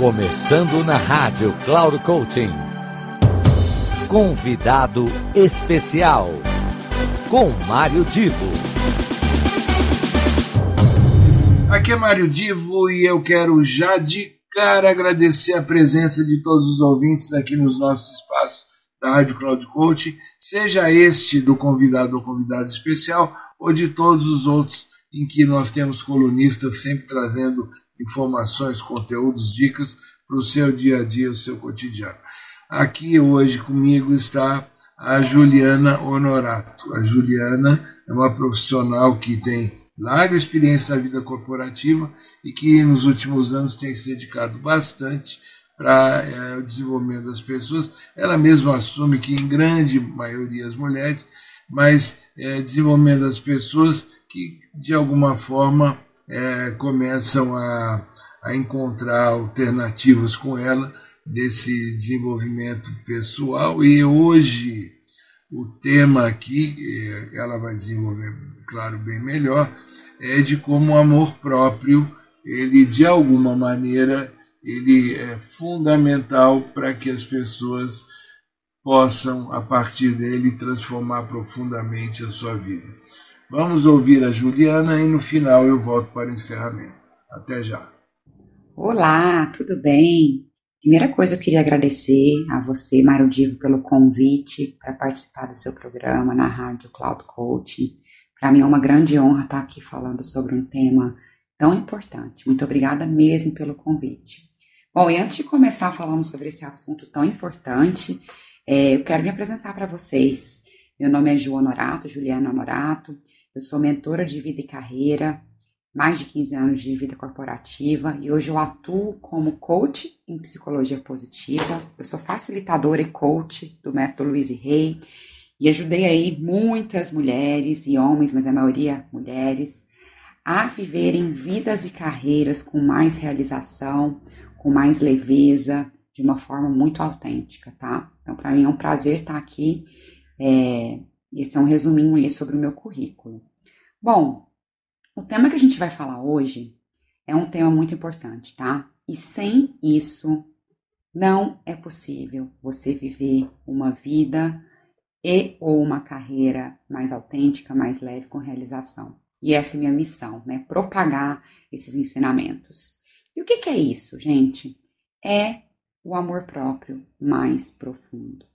Começando na rádio Cloud Coaching. Convidado especial com Mário Divo. Aqui é Mário Divo e eu quero já de cara agradecer a presença de todos os ouvintes aqui nos nossos espaços da Rádio Cloud Coaching, seja este do convidado ou convidado especial ou de todos os outros em que nós temos colunistas sempre trazendo informações, conteúdos, dicas para o seu dia a dia, o seu cotidiano. Aqui hoje comigo está a Juliana Honorato. A Juliana é uma profissional que tem larga experiência na vida corporativa e que nos últimos anos tem se dedicado bastante para eh, o desenvolvimento das pessoas. Ela mesma assume que em grande maioria as mulheres, mas eh, desenvolvimento das pessoas que de alguma forma eh, começam a, a encontrar alternativas com ela desse desenvolvimento pessoal e hoje o tema aqui, ela vai desenvolver, claro, bem melhor, é de como o amor próprio, ele de alguma maneira, ele é fundamental para que as pessoas possam, a partir dele, transformar profundamente a sua vida. Vamos ouvir a Juliana e no final eu volto para o encerramento. Até já. Olá, tudo bem? Primeira coisa, eu queria agradecer a você, Mário Divo, pelo convite para participar do seu programa na Rádio Cloud Coaching. Para mim é uma grande honra estar aqui falando sobre um tema tão importante. Muito obrigada mesmo pelo convite. Bom, e antes de começar falando sobre esse assunto tão importante, é, eu quero me apresentar para vocês. Meu nome é Ju Honorato, Juliana Honorato. Eu sou mentora de vida e carreira, mais de 15 anos de vida corporativa e hoje eu atuo como coach em psicologia positiva. Eu sou facilitadora e coach do método Louise Hay e ajudei aí muitas mulheres e homens, mas a maioria mulheres, a viverem vidas e carreiras com mais realização, com mais leveza, de uma forma muito autêntica, tá? Então, para mim é um prazer estar aqui. É, esse é um resuminho aí sobre o meu currículo. Bom, o tema que a gente vai falar hoje é um tema muito importante, tá? E sem isso, não é possível você viver uma vida e ou uma carreira mais autêntica, mais leve, com realização. E essa é a minha missão, né? Propagar esses ensinamentos. E o que, que é isso, gente? É o amor próprio mais profundo,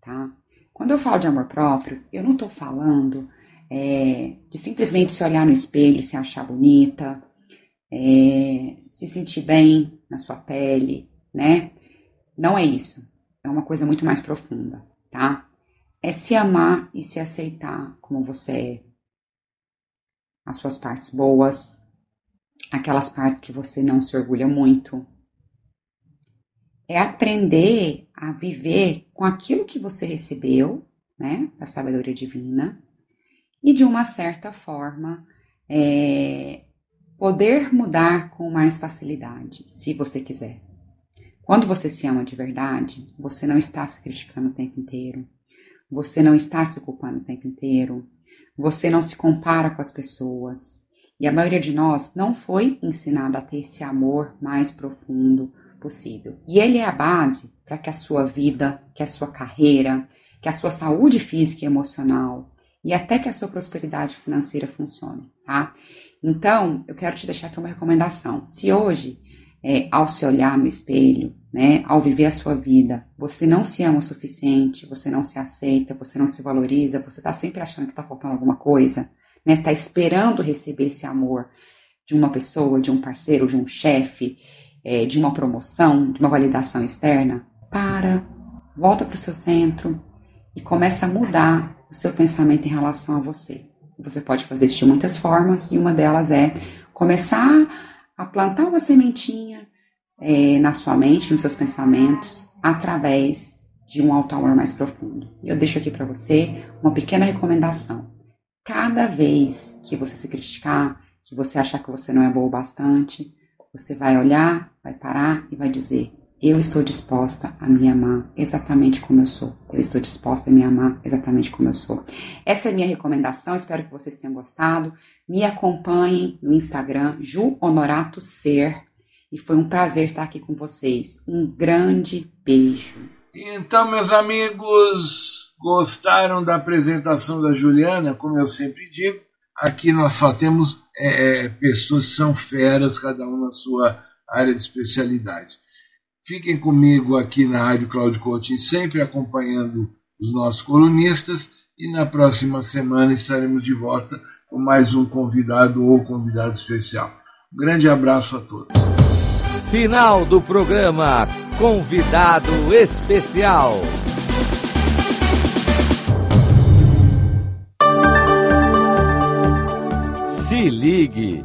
tá? Quando eu falo de amor próprio, eu não estou falando é, de simplesmente se olhar no espelho, se achar bonita, é, se sentir bem na sua pele, né? Não é isso. É uma coisa muito mais profunda, tá? É se amar e se aceitar como você é. As suas partes boas, aquelas partes que você não se orgulha muito. É aprender a viver com aquilo que você recebeu, né, da sabedoria divina, e de uma certa forma é, poder mudar com mais facilidade, se você quiser. Quando você se ama de verdade, você não está se criticando o tempo inteiro, você não está se culpando o tempo inteiro, você não se compara com as pessoas. E a maioria de nós não foi ensinado a ter esse amor mais profundo possível. E ele é a base para que a sua vida, que a sua carreira, que a sua saúde física e emocional, e até que a sua prosperidade financeira funcione, tá? Então, eu quero te deixar aqui uma recomendação. Se hoje, é, ao se olhar no espelho, né, ao viver a sua vida, você não se ama o suficiente, você não se aceita, você não se valoriza, você está sempre achando que está faltando alguma coisa, né, está esperando receber esse amor de uma pessoa, de um parceiro, de um chefe, é, de uma promoção, de uma validação externa, para, volta para o seu centro e começa a mudar o seu pensamento em relação a você. Você pode fazer isso de muitas formas e uma delas é começar a plantar uma sementinha é, na sua mente, nos seus pensamentos, através de um alto amor mais profundo. Eu deixo aqui para você uma pequena recomendação. Cada vez que você se criticar, que você achar que você não é boa o bastante, você vai olhar, vai parar e vai dizer: eu estou disposta a me amar exatamente como eu sou. Eu estou disposta a me amar exatamente como eu sou. Essa é minha recomendação. Espero que vocês tenham gostado. Me acompanhem no Instagram, Ju Honorato Ser. e foi um prazer estar aqui com vocês. Um grande beijo. Então, meus amigos, gostaram da apresentação da Juliana? Como eu sempre digo, aqui nós só temos é, pessoas que são feras, cada um na sua área de especialidade. Fiquem comigo aqui na Rádio Cláudio Coutinho, sempre acompanhando os nossos colunistas e na próxima semana estaremos de volta com mais um convidado ou convidado especial. Um grande abraço a todos. Final do programa Convidado Especial. Se ligue.